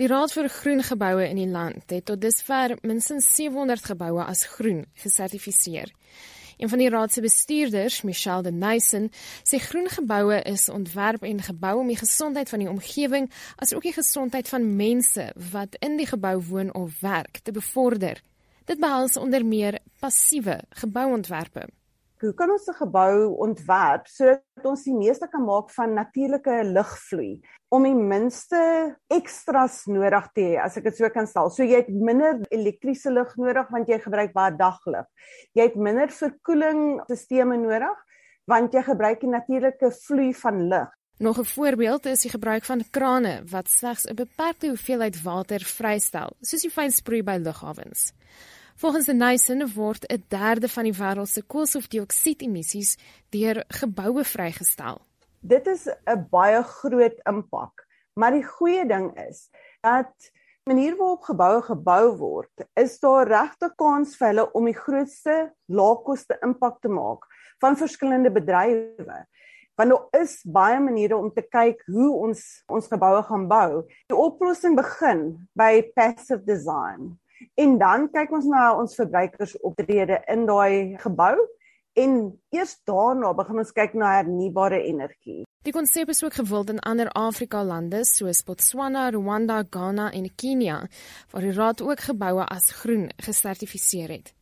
Die Raad vir Groen Geboue in die land het tot dusver minstens 700 geboue as groen gesertifiseer. Een van die raad se bestuurders, Michelle de Nyssen, sê groen geboue is ontwerp en gebou om die gesondheid van die omgewing asook die gesondheid van mense wat in die gebou woon of werk te bevorder. Dit behels onder meer passiewe gebouontwerpe. Hoe kan ons 'n gebou ontwerp sodat ons die meeste kan maak van natuurlike lugvloei om die minste ekstras nodig te hê as ek dit so kan stel. So jy het minder elektriese lig nodig want jy gebruik baie daglig. Jy het minder verkoelingsstelsels nodig want jy gebruik die natuurlike vloei van lig. Nog 'n voorbeeld is die gebruik van krane wat slegs 'n beperkte hoeveelheid water vrystel, soos die fyn sproei by lughawens. Volgens die Nyssen word 'n derde van die wêreld se koolstofdioksied emissies deur geboue vrygestel. Dit is 'n baie groot impak, maar die goeie ding is dat manier waarop geboue gebou word, is daar regte kans vir hulle om die grootste laagkoste impak te maak van verskillende bedrywe. Want daar is baie maniere om te kyk hoe ons ons geboue gaan bou. Die oplossing begin by passive design. En dan kyk ons na ons verbruikersoptrede in daai gebou en eers daarna begin ons kyk na hernubare energie. Die konsep is ook gewild in ander Afrika lande soos Botswana, Rwanda, Ghana en Kenia, waar die raad ook geboue as groen gesertifiseer het.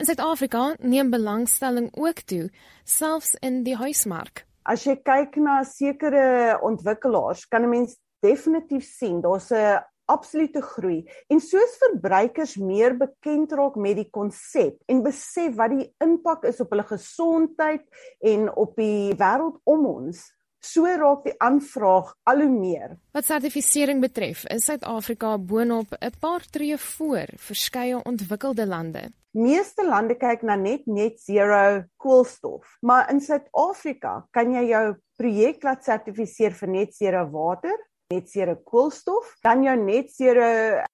In Suid-Afrika neem belangstelling ook toe, selfs in die huismark. As jy kyk na sekere ontwikkelaars, kan 'n mens definitief sien daar's 'n absolute groei en soos verbruikers meer bekend raak met die konsep en besef wat die impak is op hulle gesondheid en op die wêreld om ons so raak die aanvraag al hoe meer. Wat sertifisering betref, is Suid-Afrika boonop 'n paar tree voor verskeie ontwikkelde lande. Meeste lande kyk na net net zero koolstof, maar in Suid-Afrika kan jy jou projek laat sertifiseer vir net zero water, net zero koolstof, dan jou net zero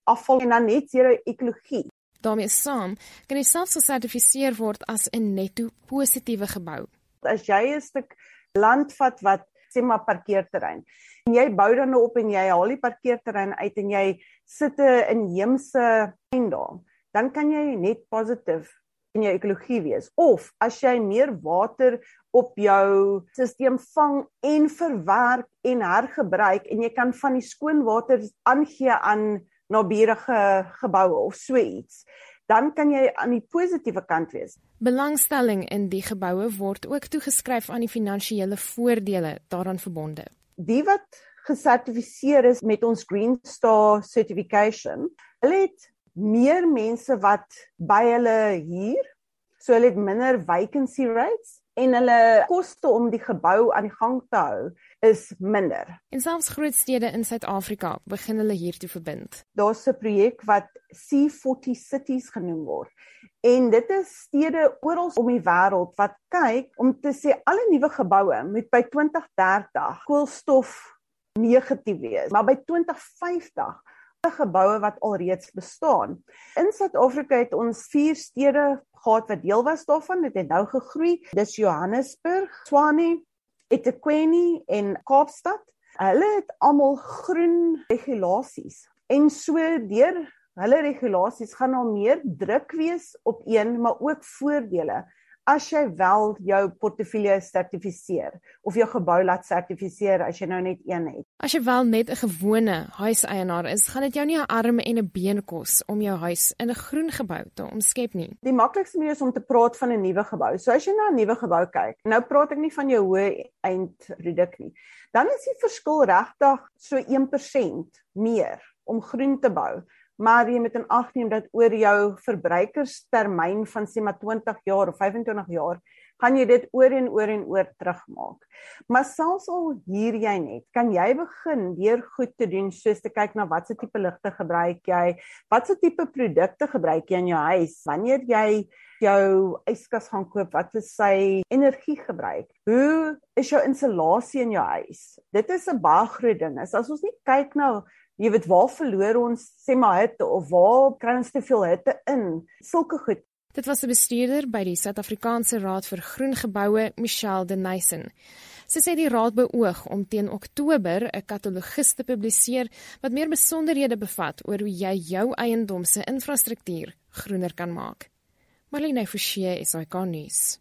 afval en dan net zero ekologie. daarmee saam kan jy selfs gesertifiseer word as 'n netto positiewe gebou. As jy 'n stuk land vat wat sê maar parkeerterrein en jy bou dan op en jy haal die parkeerterrein uit en jy sit 'n inheemse tuin daar, dan kan jy net positief in jou ekologie wees. Of as jy meer water op jou stelsel vang en verwerk en hergebruik en jy kan van die skoon water aangee aan naburige geboue of so iets dan kan jy aan die positiewe kant wees. Belangstelling in die geboue word ook toegeskryf aan die finansiële voordele daaraan verbonde. Die wat gesertifiseer is met ons Green Star certification, hulle het meer mense wat by hulle huur, so hulle het minder vacancy rates en hulle koste om die gebou aan die gang te hou is minder. En selfs groot stede in Suid-Afrika begin hulle hiertoe verbind. Daar's 'n projek wat C40 cities genoem word. En dit is stede oral om die wêreld wat kyk om te sê alle nuwe geboue moet by 2030 koolstof negatief wees, maar by 2050 geboue wat alreeds bestaan. In Suid-Afrika het ons 4 stede gehad wat deel was daarvan. Dit het nou gegroei. Dis Johannesburg, Tshwane, eThekwini en Kaapstad. Hulle het almal groen regulasies. En so deur hulle regulasies gaan daar meer druk wees op een, maar ook voordele as jy wel jou portefeulje sertifiseer of jou gebou laat sertifiseer as jy nou net een het. As jy wel net 'n gewone huiseienaar is, gaan dit jou nie 'n arm en 'n been kos om jou huis in 'n groen gebou te omskep nie. Die maklikste manier is om te praat van 'n nuwe gebou. So as jy na 'n nuwe gebou kyk, nou praat ek nie van jou hoë eindproduk nie. Dan is die verskil regtig so 1% meer om groen te bou maar jy moet in ag neem dat oor jou verbruikerstermyn van sê maar 20 jaar of 25 jaar gaan jy dit oor en oor en oor terugmaak. Maar selfs al hier jy net, kan jy begin deur goed te doen soos te kyk na watse tipe ligte gebruik jy, watse tipe produkte gebruik jy in jou huis, wanneer jy jou yskas gaan koop, wat is sy energiegebruik? Hoe is jou insulasie in jou huis? Dit is 'n baie groot ding. As ons nie kyk na jy weet waar verloor ons sê maar hitte of waar kry ons te veel hitte in sulke goed dit was 'n bestuurder by die Suid-Afrikaanse Raad vir Groen Geboue Michelle de Nyssen Sy sê die raad beoog om teen Oktober 'n katalogus te publiseer wat meer besonderhede bevat oor hoe jy jou eiendom se infrastruktuur groener kan maak. Marlene Forsie is hy kan nuus.